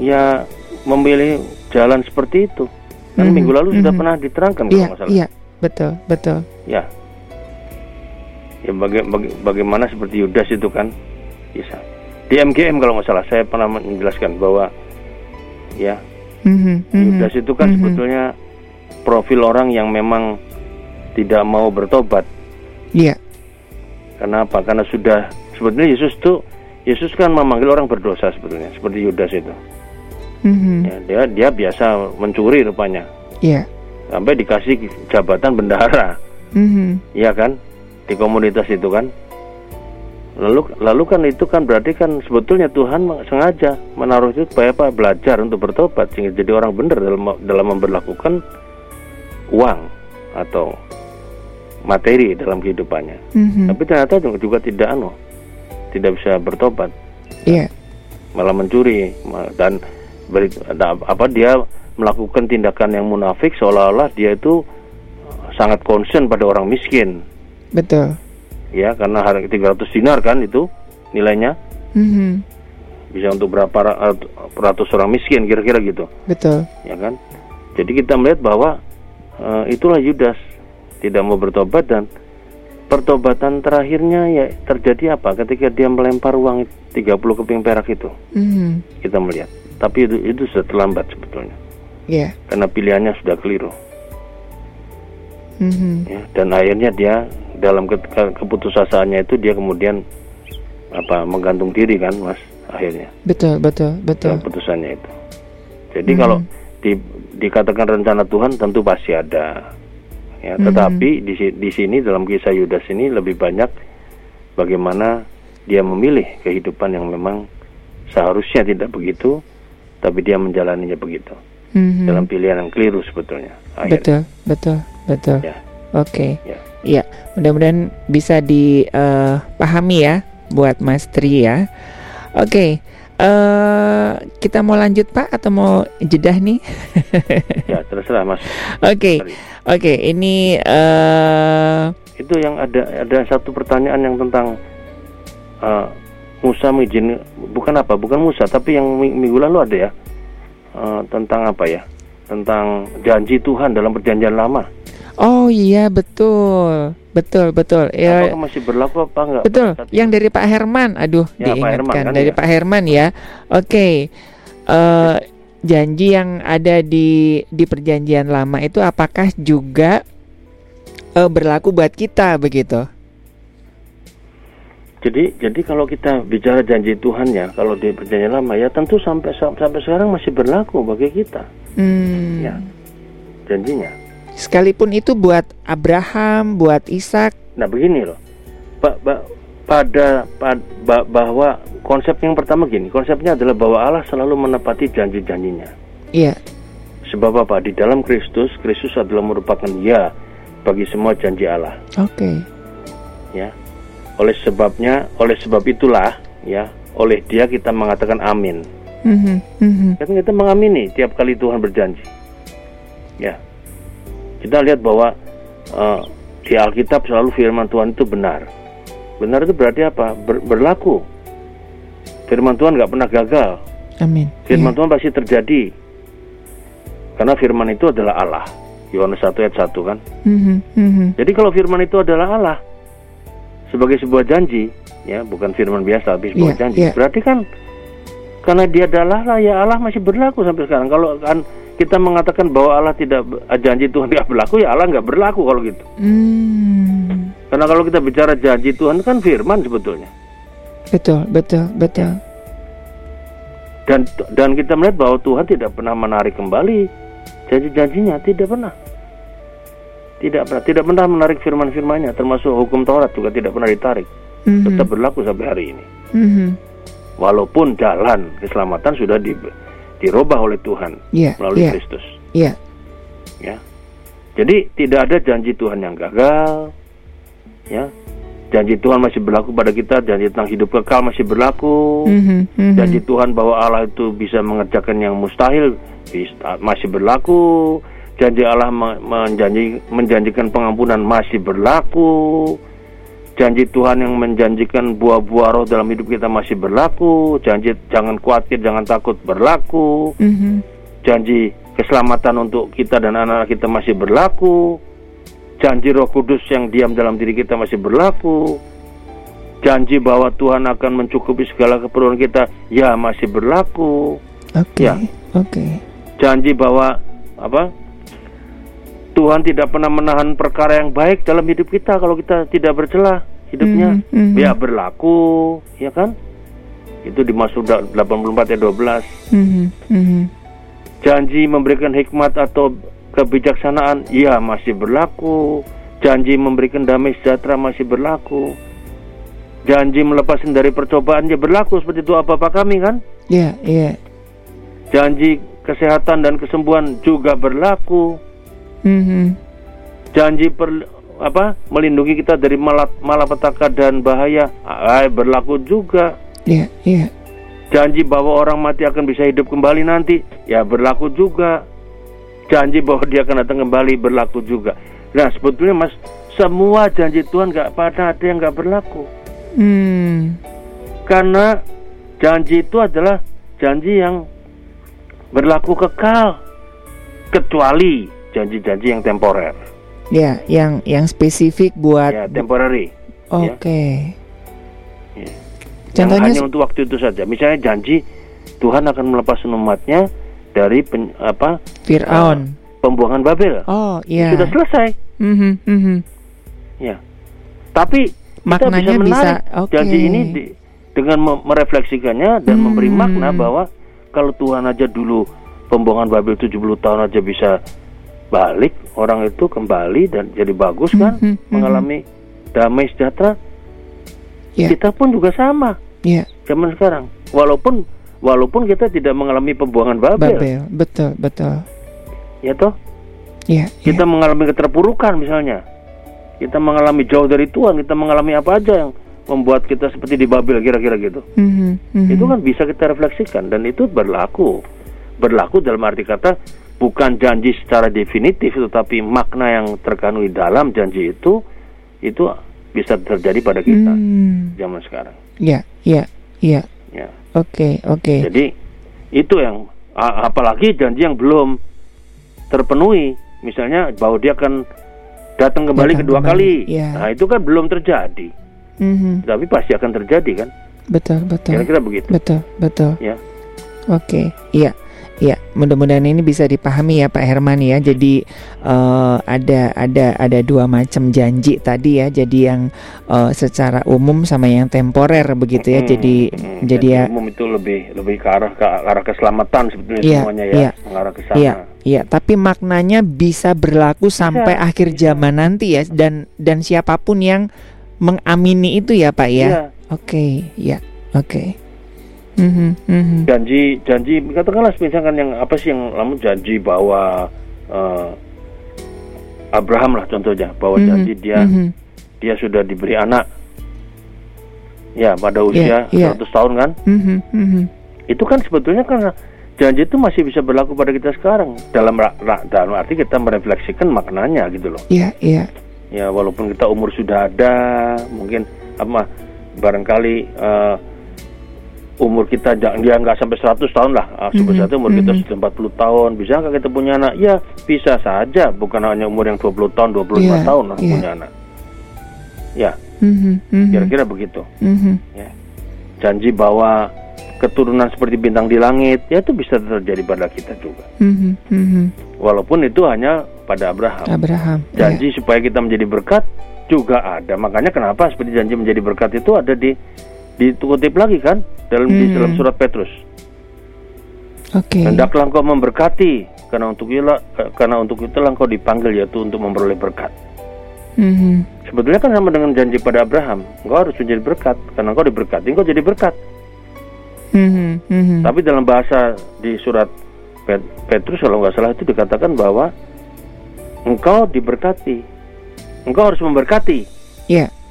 ya memilih jalan seperti itu. Kan mm-hmm. minggu lalu mm-hmm. sudah pernah diterangkan kalau yeah, Iya, betul, betul. Ya, ya baga baga bagaimana seperti Yudas itu kan bisa di MGM kalau nggak salah saya pernah menjelaskan bahwa ya mm-hmm, Yudas itu kan mm-hmm. sebetulnya profil orang yang memang tidak mau bertobat iya yeah. karena apa karena sudah sebetulnya Yesus tuh Yesus kan memanggil orang berdosa sebetulnya seperti Yudas itu mm-hmm. ya, dia dia biasa mencuri rupanya iya yeah. sampai dikasih jabatan bendahara mm-hmm. iya kan di komunitas itu kan. Lalu lalu kan itu kan berarti kan sebetulnya Tuhan sengaja menaruh itu supaya apa? Belajar untuk bertobat sehingga jadi orang benar dalam dalam memperlakukan uang atau materi dalam kehidupannya. Mm-hmm. tapi ternyata juga tidak anu tidak bisa bertobat. Yeah. malah mencuri dan beri, apa dia melakukan tindakan yang munafik seolah-olah dia itu sangat concern pada orang miskin Betul. Ya, karena harga 300 dinar kan itu nilainya. Mm-hmm. Bisa untuk berapa ratus orang miskin kira-kira gitu. Betul. Ya kan? Jadi kita melihat bahwa uh, itulah Yudas tidak mau bertobat dan pertobatan terakhirnya ya terjadi apa ketika dia melempar uang 30 keping perak itu. Mm-hmm. Kita melihat. Tapi itu itu sudah terlambat sebetulnya. Yeah. Karena pilihannya sudah keliru. Mm-hmm. Ya, dan akhirnya dia dalam ke keputusasaannya itu dia kemudian apa menggantung diri kan mas akhirnya betul betul betul keputusannya itu jadi hmm. kalau di, dikatakan rencana Tuhan tentu pasti ada ya hmm. tetapi di di sini dalam kisah Yudas ini lebih banyak bagaimana dia memilih kehidupan yang memang seharusnya tidak begitu tapi dia menjalaninya begitu hmm. dalam pilihan yang keliru sebetulnya akhirnya. betul betul betul ya. oke okay. ya. Ya, mudah-mudahan bisa dipahami uh, ya buat Mas Tri ya. Oke, okay, uh, eh, kita mau lanjut Pak atau mau jedah nih? ya terserah Mas. Oke, okay. oke okay, ini uh, itu yang ada ada satu pertanyaan yang tentang uh, Musa mengizin bukan apa bukan Musa tapi yang minggu lalu ada ya uh, tentang apa ya tentang janji Tuhan dalam perjanjian lama. Oh iya betul, betul betul. Ya. Apakah masih berlaku apa enggak? Betul. Yang dari Pak Herman, aduh ya, diingatkan Pak Herman, kan, dari ya? Pak Herman ya. Oke, okay. uh, eh, janji yang ada di di perjanjian lama itu apakah juga uh, berlaku buat kita begitu? Jadi jadi kalau kita bicara janji Tuhan ya, kalau di perjanjian lama ya tentu sampai sampai sekarang masih berlaku bagi kita. Hmm. Ya, janjinya. Sekalipun itu buat Abraham, buat Ishak. Nah begini loh, ba, ba, pada, pada bahwa konsep yang pertama gini, konsepnya adalah bahwa Allah selalu menepati janji-janjinya. Iya. Sebab apa? Di dalam Kristus, Kristus adalah merupakan ya bagi semua janji Allah. Oke. Okay. Ya. Oleh sebabnya, oleh sebab itulah ya, oleh Dia kita mengatakan amin. Mm -hmm. Mm -hmm. Kan kita mengamini tiap kali Tuhan berjanji. Ya kita lihat bahwa uh, di Alkitab selalu firman Tuhan itu benar. Benar itu berarti apa? Ber, berlaku. Firman Tuhan nggak pernah gagal. Amin. Firman yeah. Tuhan pasti terjadi. Karena firman itu adalah Allah. Yohanes 1 ayat 1 kan. Mm-hmm. Mm-hmm. Jadi kalau firman itu adalah Allah sebagai sebuah janji, ya bukan firman biasa tapi sebuah yeah, janji. Yeah. Berarti kan karena dia adalah Allah ya Allah masih berlaku sampai sekarang. Kalau kan kita mengatakan bahwa Allah tidak janji Tuhan tidak berlaku ya Allah nggak berlaku kalau gitu. Hmm. Karena kalau kita bicara janji Tuhan kan firman sebetulnya. Betul, betul, betul. dan dan kita melihat bahwa Tuhan tidak pernah menarik kembali janji-janjinya tidak pernah tidak pernah tidak pernah menarik firman-firmannya termasuk hukum Taurat juga tidak pernah ditarik mm-hmm. tetap berlaku sampai hari ini mm-hmm. walaupun jalan keselamatan sudah di, dirubah oleh Tuhan yeah, melalui yeah, Kristus. Yeah. ya. Jadi tidak ada janji Tuhan yang gagal ya. Janji Tuhan masih berlaku pada kita, janji tentang hidup kekal masih berlaku, mm-hmm, mm-hmm. janji Tuhan bahwa Allah itu bisa mengerjakan yang mustahil masih berlaku, janji Allah menjanji, menjanjikan pengampunan masih berlaku, janji Tuhan yang menjanjikan buah-buah roh dalam hidup kita masih berlaku, janji jangan khawatir, jangan takut berlaku, mm-hmm. janji keselamatan untuk kita dan anak-anak kita masih berlaku Janji Roh Kudus yang diam dalam diri kita masih berlaku. Janji bahwa Tuhan akan mencukupi segala keperluan kita ya masih berlaku. Oke. Okay. Ya. Oke. Okay. Janji bahwa apa? Tuhan tidak pernah menahan perkara yang baik dalam hidup kita kalau kita tidak bercelah hidupnya. Mm -hmm. Ya berlaku, ya kan? Itu di Mazmur 84 ayat 12. Mm -hmm. Janji memberikan hikmat atau kebijaksanaan ya masih berlaku, janji memberikan damai sejahtera masih berlaku, janji melepaskan dari percobaan ya berlaku seperti itu apa-apa kami kan? Iya, yeah, iya. Yeah. Janji kesehatan dan kesembuhan juga berlaku. Mm -hmm. Janji per, apa melindungi kita dari malap, malapetaka dan bahaya ah, berlaku juga. Iya, yeah, iya. Yeah. Janji bahwa orang mati akan bisa hidup kembali nanti ya berlaku juga janji bahwa dia akan datang kembali berlaku juga. Nah sebetulnya mas semua janji Tuhan nggak pada ada yang nggak berlaku. Hmm. Karena janji itu adalah janji yang berlaku kekal, kecuali janji-janji yang temporer. Ya, yang yang spesifik buat. Ya, temporary. Oke. Okay. Ya. Ya. Contohnya yang hanya untuk waktu itu saja. Misalnya janji Tuhan akan melepas umatnya dari pen, apa Fir'aun uh, pembuangan Babel. Oh iya. Sudah selesai. Mm-hmm, mm-hmm. Ya. Tapi Maknanya kita bisa menarik bisa, okay. janji ini di, dengan merefleksikannya dan hmm. memberi makna bahwa kalau Tuhan aja dulu pembuangan Babel 70 tahun aja bisa balik, orang itu kembali dan jadi bagus kan, mm-hmm, mengalami damai sejahtera. Yeah. Kita pun juga sama. Yeah. Zaman sekarang. Walaupun walaupun kita tidak mengalami pembuangan Babel. Babel, betul, betul. Ya toh? Ya, kita ya. mengalami keterpurukan misalnya. Kita mengalami jauh dari Tuhan, kita mengalami apa aja yang membuat kita seperti di Babel kira-kira gitu. Mm-hmm, mm-hmm. Itu kan bisa kita refleksikan dan itu berlaku. Berlaku dalam arti kata bukan janji secara definitif tetapi makna yang terkandung di dalam janji itu itu bisa terjadi pada kita mm. zaman sekarang. Ya, ya, ya. Ya. Oke, okay, oke. Okay. Jadi itu yang apalagi janji yang belum terpenuhi, misalnya bahwa dia akan datang kembali datang kedua kembali. kali. Ya. Nah, itu kan belum terjadi. Mm-hmm. Tapi pasti akan terjadi kan? Betul, betul. Kira-kira begitu. Betul, betul. Ya. Oke, okay. iya. Ya, mudah-mudahan ini bisa dipahami ya Pak Herman ya. Jadi uh, ada ada ada dua macam janji tadi ya. Jadi yang uh, secara umum sama yang temporer begitu ya. Hmm, jadi hmm, jadi ya umum itu lebih lebih ke arah ke arah keselamatan sebetulnya iya, semuanya ya, iya, mengarah ke sana. Iya, iya, tapi maknanya bisa berlaku sampai bisa, akhir bisa. zaman nanti ya dan dan siapa pun yang mengamini itu ya Pak ya. Iya. Oke, okay, ya. Oke. Okay. Mm-hmm, mm-hmm. Janji, janji, katakanlah misalkan yang apa sih yang lama janji bahwa uh, Abraham lah contohnya bahwa mm-hmm, janji dia mm-hmm. dia sudah diberi anak, ya pada usia yeah, yeah. 100 tahun kan, mm-hmm, mm-hmm. itu kan sebetulnya kan janji itu masih bisa berlaku pada kita sekarang dalam dalam arti kita merefleksikan maknanya gitu loh. Iya, yeah, iya. Yeah. Ya walaupun kita umur sudah ada, mungkin apa barangkali uh, umur kita dia nggak sampai 100 tahun lah mm-hmm. satu umur mm-hmm. kita mhm. sudah 40 tahun bisa nggak kita punya anak ya bisa saja bukan hanya umur yang 20 tahun 25 yeah, tahun lah yeah. punya anak ya mm-hmm. kira-kira begitu mm-hmm. ya janji bahwa keturunan seperti bintang di langit ya itu bisa terjadi pada kita juga mm-hmm. Mm-hmm. walaupun itu hanya pada Abraham Abraham janji yeah. supaya kita menjadi berkat juga ada makanya kenapa seperti janji menjadi berkat itu ada di dikutip lagi kan dalam hmm. di dalam surat Petrus. Oke. Okay. Hendaklah engkau memberkati karena untuk itulah karena untuk itulah engkau dipanggil yaitu untuk memperoleh berkat. Mm-hmm. Sebetulnya kan sama dengan janji pada Abraham, engkau harus menjadi berkat karena engkau diberkati, engkau jadi berkat. Mm-hmm. Mm-hmm. Tapi dalam bahasa di surat Petrus kalau nggak salah itu dikatakan bahwa engkau diberkati, engkau harus memberkati. Iya. Yeah.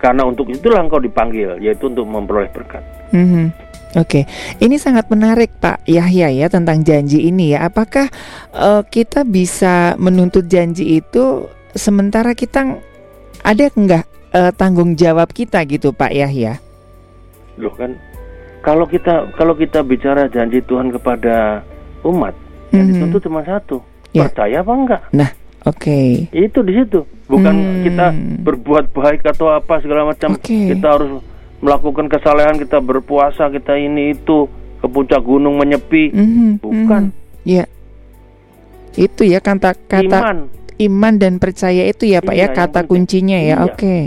Karena untuk itulah engkau dipanggil, yaitu untuk memperoleh berkat. Mm-hmm. Oke, ini sangat menarik Pak Yahya ya tentang janji ini ya. Apakah uh, kita bisa menuntut janji itu sementara kita ada enggak uh, tanggung jawab kita gitu Pak Yahya? Loh kan, kalau kita kalau kita bicara janji Tuhan kepada umat, mm -hmm. yang dituntut cuma satu, yeah. percaya apa enggak? Nah, oke. Okay. Itu di situ, bukan hmm. kita berbuat baik atau apa segala macam. Okay. Kita harus melakukan kesalahan kita berpuasa kita ini itu ke puncak gunung menyepi mm-hmm, bukan ya yeah. itu ya kata kata iman. iman dan percaya itu ya pak ya, iya, ya kata kuncinya ya iya. oke okay.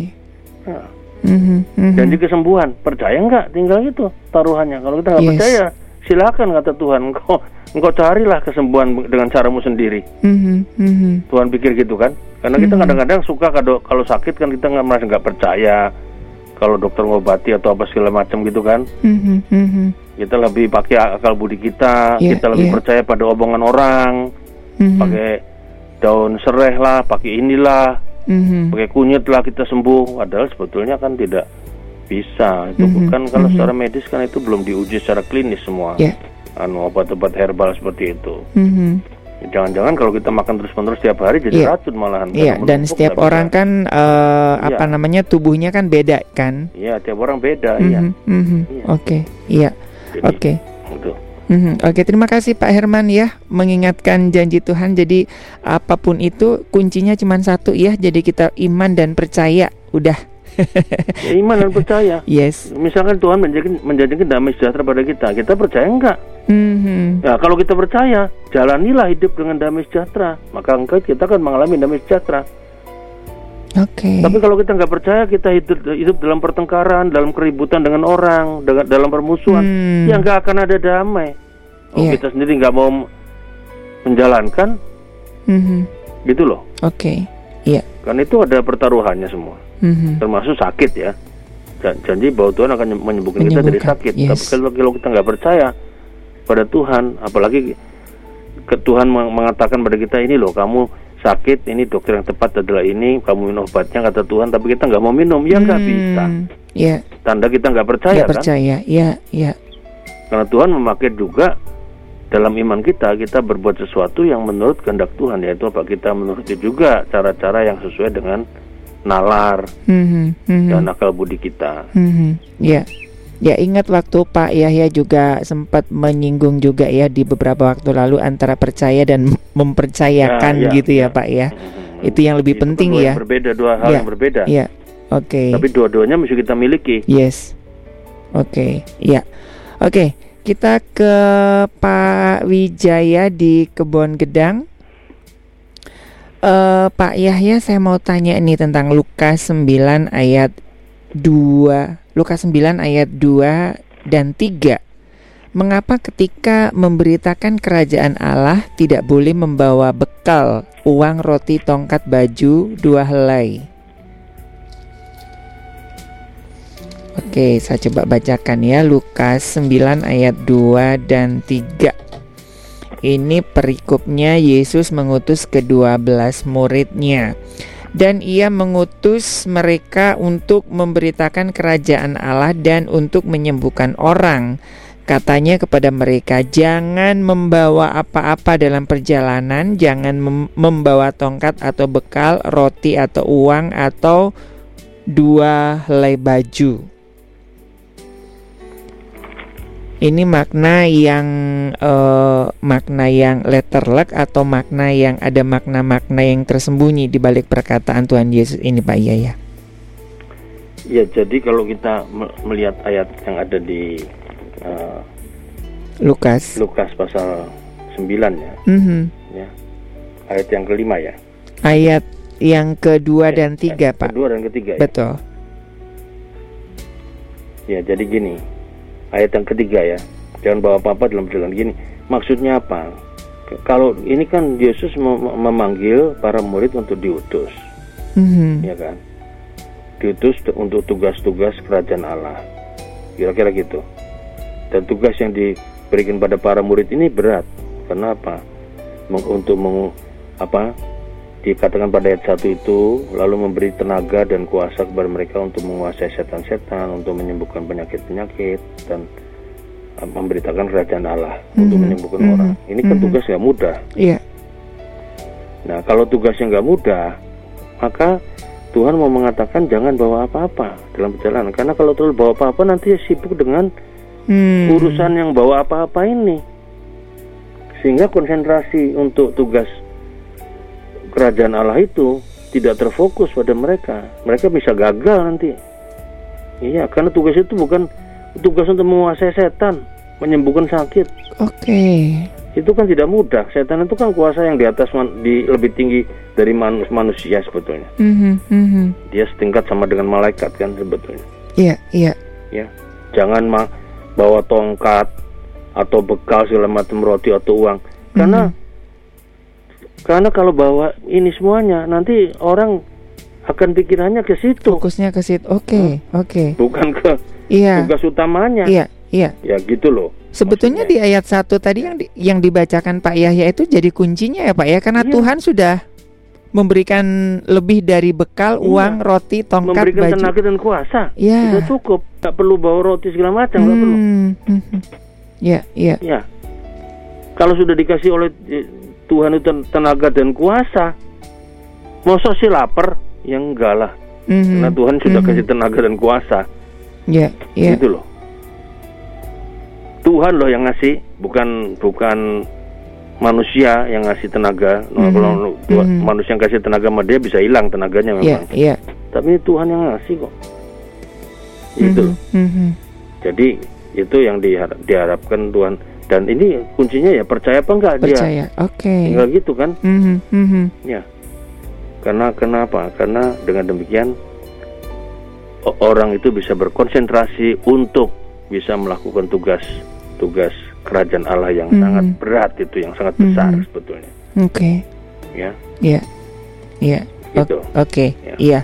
nah. mm-hmm, mm-hmm. janji kesembuhan percaya nggak tinggal itu taruhannya kalau kita nggak yes. percaya silakan kata Tuhan engkau engkau carilah kesembuhan dengan caramu sendiri mm-hmm, mm-hmm. Tuhan pikir gitu kan karena kita mm-hmm. kadang-kadang suka kalau kalau sakit kan kita nggak merasa nggak percaya kalau dokter ngobati atau apa segala macam gitu kan. Mm-hmm, mm-hmm. Kita lebih pakai akal budi kita, yeah, kita lebih yeah. percaya pada omongan orang, mm-hmm. pakai daun serai lah, pakai inilah, mm-hmm. pakai kunyit lah kita sembuh. Padahal sebetulnya kan tidak bisa. Itu mm-hmm. bukan kalau mm-hmm. secara medis kan itu belum diuji secara klinis semua. Yeah. Anu obat-obat herbal seperti itu. Mm-hmm. Jangan-jangan kalau kita makan terus-menerus setiap hari jadi yeah. racun malahan. Iya, yeah, dan setiap orang bisa. kan uh, yeah. apa namanya tubuhnya kan beda kan? Iya, yeah, tiap orang beda, mm -hmm, iya. Mm -hmm. yeah. Oke, iya. Oke. Okay. Mm -hmm. Oke, okay, terima kasih Pak Herman ya mengingatkan janji Tuhan. Jadi apa pun itu kuncinya cuma satu ya. Jadi kita iman dan percaya. Udah ya, iman dan percaya. Yes. Misalkan Tuhan menjadikan, menjadikan damai sejahtera pada kita, kita percaya enggak? Mm-hmm. Ya, kalau kita percaya, jalanilah hidup dengan damai sejahtera, maka engkau kita akan mengalami damai sejahtera. Oke. Okay. Tapi kalau kita nggak percaya, kita hidup hidup dalam pertengkaran, dalam keributan dengan orang, dengan dalam permusuhan, mm. ya nggak akan ada damai. Oh, yeah. Kita sendiri nggak mau menjalankan, mm-hmm. gitu loh. Oke. Okay. Iya. Yeah. Kan itu ada pertaruhannya semua mm-hmm. termasuk sakit ya. Janji bahwa Tuhan akan menyembuhkan kita dari sakit. yes. tapi kalau, kalau kita nggak percaya pada Tuhan apalagi ke Tuhan mengatakan pada kita ini loh kamu sakit ini dokter yang tepat adalah ini kamu minum obatnya kata Tuhan tapi kita nggak mau minum. Ya nggak hmm, bisa. yeah. tanda kita nggak percaya gak kan? percaya ya ya. Karena Tuhan memakai juga dalam iman kita kita berbuat sesuatu yang menurut kehendak Tuhan yaitu apa? Kita menuruti juga cara-cara yang sesuai dengan nalar mm-hmm, mm-hmm. dan akal budi kita. Mm-hmm. Ya, ya ingat waktu Pak Yahya juga sempat menyinggung juga ya di beberapa waktu lalu antara percaya dan mempercayakan ya, ya, gitu ya, ya Pak ya. Mm-hmm. Itu yang lebih itu penting ya. Berbeda dua hal ya, yang berbeda. Ya, oke. Okay. Tapi dua-duanya mesti kita miliki. Yes, oke, okay. ya, oke. Okay. Kita ke Pak Wijaya di Kebon Gedang. Uh, Pak Yahya saya mau tanya ini tentang Lukas 9 ayat 2 Lukas 9 ayat 2 dan 3 Mengapa ketika memberitakan kerajaan Allah tidak boleh membawa bekal uang roti tongkat baju dua helai? Oke saya coba bacakan ya. Lukas 9 ayat 2 dan 3 ini perikopnya Yesus mengutus kedua belas muridnya dan ia mengutus mereka untuk memberitakan kerajaan Allah dan untuk menyembuhkan orang. Katanya kepada mereka, "Jangan membawa apa-apa dalam perjalanan, jangan mem membawa tongkat atau bekal, roti atau uang atau dua helai baju." Ini makna yang uh, makna yang letterlek atau makna yang ada makna-makna yang tersembunyi di balik perkataan Tuhan Yesus ini Pak Iya ya. Ya jadi kalau kita melihat ayat yang ada di uh, Lukas Lukas pasal 9 ya. Mm -hmm. ya. Ayat yang kelima ya. Ayat yang kedua eh, dan tiga Pak. Kedua dan ketiga. Ya? Betul. Ya jadi gini ayat yang ketiga ya. jangan bawa apa-apa dalam perjalanan. Gini maksudnya apa? Kalau ini kan Yesus mem memanggil para murid untuk diutus. Mm-hmm. ya kan? Diutus untuk tugas-tugas kerajaan Allah. Kira-kira gitu. Dan tugas yang diberikan pada para murid ini berat. Karena apa? Untuk meng, apa dikatakan pada ayat satu itu lalu memberi tenaga dan kuasa kepada mereka untuk menguasai setan-setan untuk menyembuhkan penyakit-penyakit dan uh, memberitakan kerajaan Allah mm-hmm. untuk menyembuhkan mm-hmm. orang ini kan mm-hmm. tugas yang mudah yeah. nah kalau tugas yang nggak mudah maka Tuhan mau mengatakan jangan bawa apa-apa dalam perjalanan karena kalau terlalu bawa apa-apa nanti sibuk dengan hmm. urusan yang bawa apa-apa ini sehingga konsentrasi untuk tugas kerajaan Allah itu tidak terfokus pada mereka. Mereka bisa gagal nanti. Iya, karena tugas itu bukan tugas untuk menguasai setan, menyembuhkan sakit. Oke. Okay. Itu kan tidak mudah. Setan itu kan kuasa yang di atas di lebih tinggi dari manus, manusia sebetulnya. Mm -hmm, Dia setingkat sama dengan malaikat kan sebetulnya. Iya, iya. Ya, jangan ma bawa tongkat atau bekal segala macam roti atau uang, karena mm -hmm karena kalau bawa ini semuanya nanti orang akan pikirannya ke situ. Fokusnya ke situ. Oke, okay, hmm. oke. Okay. Bukan ke iya. tugas utamanya. Iya, iya. Ya gitu loh. Sebetulnya maksudnya. di ayat satu tadi yang di, yang dibacakan Pak Yahya itu jadi kuncinya ya Pak ya karena iya. Tuhan sudah memberikan lebih dari bekal iya. uang, roti, tongkat, memberikan baju. tenaga dan kuasa. Iya. Sudah cukup. Gak perlu bawa roti segala macam, hmm. perlu. Iya, iya. Ya. Kalau sudah dikasih oleh Tuhan itu tenaga dan kuasa. Masa sih lapar? Yang enggak lah. Mm-hmm. Karena Tuhan sudah mm-hmm. kasih tenaga dan kuasa. Iya, yeah, iya. Yeah. Gitu loh. Tuhan loh yang ngasih, bukan bukan manusia yang ngasih tenaga. Mm-hmm. Kalau mm-hmm. manusia yang kasih tenaga sama dia bisa hilang tenaganya memang. Yeah, yeah. Tapi Tuhan yang ngasih kok. Itu. Mm-hmm. mm-hmm. Jadi itu yang diharap, diharapkan Tuhan dan ini kuncinya ya percaya apa enggak percaya. dia percaya oke okay. tinggal gitu kan mm-hmm. Mm-hmm. ya karena kenapa karena dengan demikian orang itu bisa berkonsentrasi untuk bisa melakukan tugas tugas kerajaan Allah yang mm-hmm. sangat berat itu yang sangat besar mm-hmm. sebetulnya oke okay. ya iya iya gitu. oke okay. ya. iya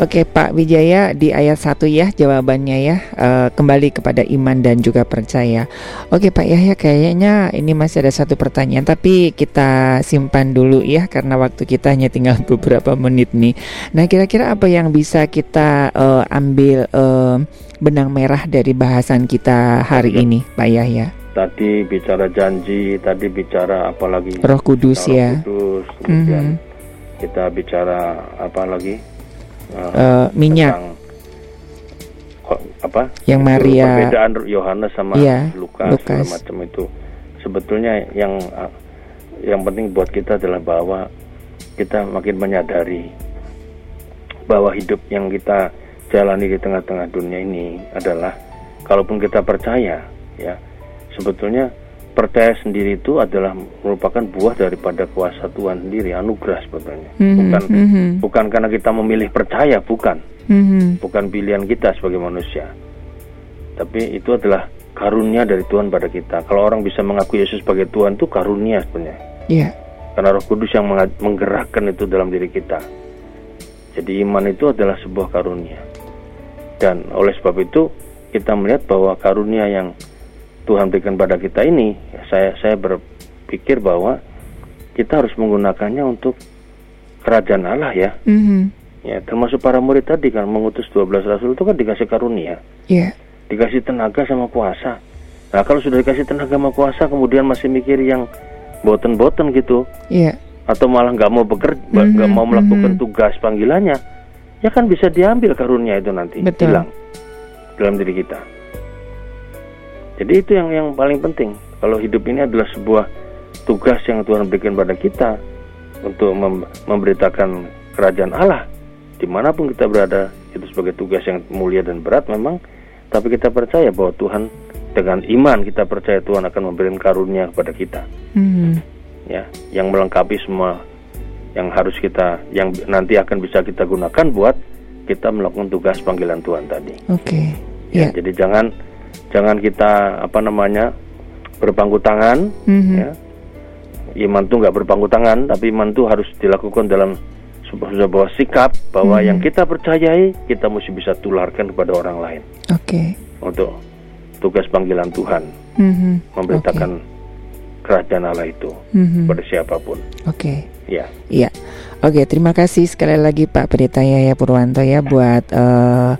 Oke Pak Wijaya di ayat 1 ya jawabannya ya uh, kembali kepada iman dan juga percaya. Oke Pak Yahya kayaknya ini masih ada satu pertanyaan tapi kita simpan dulu ya karena waktu kita hanya tinggal beberapa menit nih. Nah kira-kira apa yang bisa kita uh, ambil uh, benang merah dari bahasan kita hari ini Pak Yahya? Tadi bicara janji, tadi bicara apa lagi? Roh Kudus Roh ya. Kudus, kemudian mm -hmm. kita bicara apa lagi? Uh, minyak. apa? Yang Maria perbedaan Yohanes sama iya, Lukas, Lukas. macam itu. Sebetulnya yang yang penting buat kita adalah bahwa kita makin menyadari bahwa hidup yang kita jalani di tengah-tengah dunia ini adalah kalaupun kita percaya ya sebetulnya percaya sendiri itu adalah merupakan buah daripada kuasa Tuhan sendiri, anugerah sebetulnya. Mm-hmm. Bukan mm-hmm. bukan karena kita memilih percaya, bukan. Mm-hmm. Bukan pilihan kita sebagai manusia. Tapi itu adalah karunia dari Tuhan pada kita. Kalau orang bisa mengaku Yesus sebagai Tuhan itu karunia sebenarnya. Yeah. Karena Roh Kudus yang menggerakkan itu dalam diri kita. Jadi iman itu adalah sebuah karunia. Dan oleh sebab itu kita melihat bahwa karunia yang Tuhan berikan pada kita ini, saya saya berpikir bahwa kita harus menggunakannya untuk kerajaan Allah ya. Mm-hmm. Ya, termasuk para murid tadi kan mengutus 12 rasul itu kan dikasih karunia. Yeah. Dikasih tenaga sama kuasa. Nah, kalau sudah dikasih tenaga sama kuasa kemudian masih mikir yang boten-boten gitu. Yeah. Atau malah nggak mau bekerja, nggak mm-hmm. mau melakukan mm-hmm. tugas panggilannya, ya kan bisa diambil karunia itu nanti Betul. hilang dalam diri kita. Jadi itu yang yang paling penting. Kalau hidup ini adalah sebuah tugas yang Tuhan berikan pada kita untuk mem memberitakan kerajaan Allah di mana pun kita berada itu sebagai tugas yang mulia dan berat memang tapi kita percaya bahwa Tuhan dengan iman kita percaya Tuhan akan memberikan karunia kepada kita mm-hmm. ya yang melengkapi semua yang harus kita yang nanti akan bisa kita gunakan buat kita melakukan tugas panggilan Tuhan tadi oke okay. ya yeah. jadi jangan jangan kita apa namanya berpangku tangan, mm-hmm. ya. Iman itu nggak berpangku tangan, tapi iman itu harus dilakukan dalam sebuah, sebuah sikap bahwa mm-hmm. yang kita percayai kita mesti bisa tularkan kepada orang lain. Oke. Okay. Untuk tugas panggilan Tuhan, mm-hmm. memberitakan okay. kerajaan Allah itu mm-hmm. pada siapa pun. Oke. Okay. Ya. Iya. Oke, terima kasih sekali lagi Pak Pendeta Yaya Purwanto ya buat uh,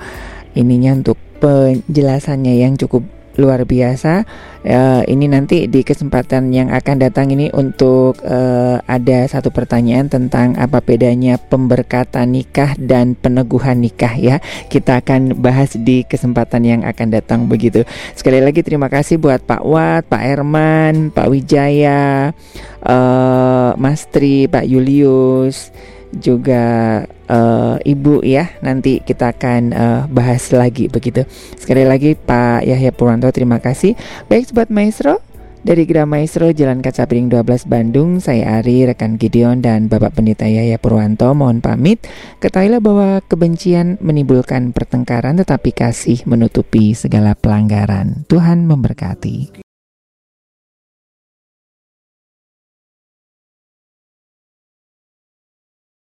ininya untuk penjelasannya yang cukup luar biasa. Uh, ini nanti di kesempatan yang akan datang ini untuk uh, ada satu pertanyaan tentang apa bedanya pemberkatan nikah dan peneguhan nikah ya. Kita akan bahas di kesempatan yang akan datang begitu. Sekali lagi terima kasih buat Pak Wat, Pak Herman, Pak Wijaya, uh, Mas Tri, Pak Julius juga uh, Ibu ya. Nanti kita akan uh, bahas lagi begitu. Sekali lagi Pak Yahya Purwanto terima kasih. Baik sobat maestro, dari Gra Maestro Jalan Kaca Piring 12 Bandung, saya Ari, rekan Gideon dan Bapak Pendeta Yahya Purwanto mohon pamit. Ketahuilah bahwa kebencian menimbulkan pertengkaran tetapi kasih menutupi segala pelanggaran. Tuhan memberkati.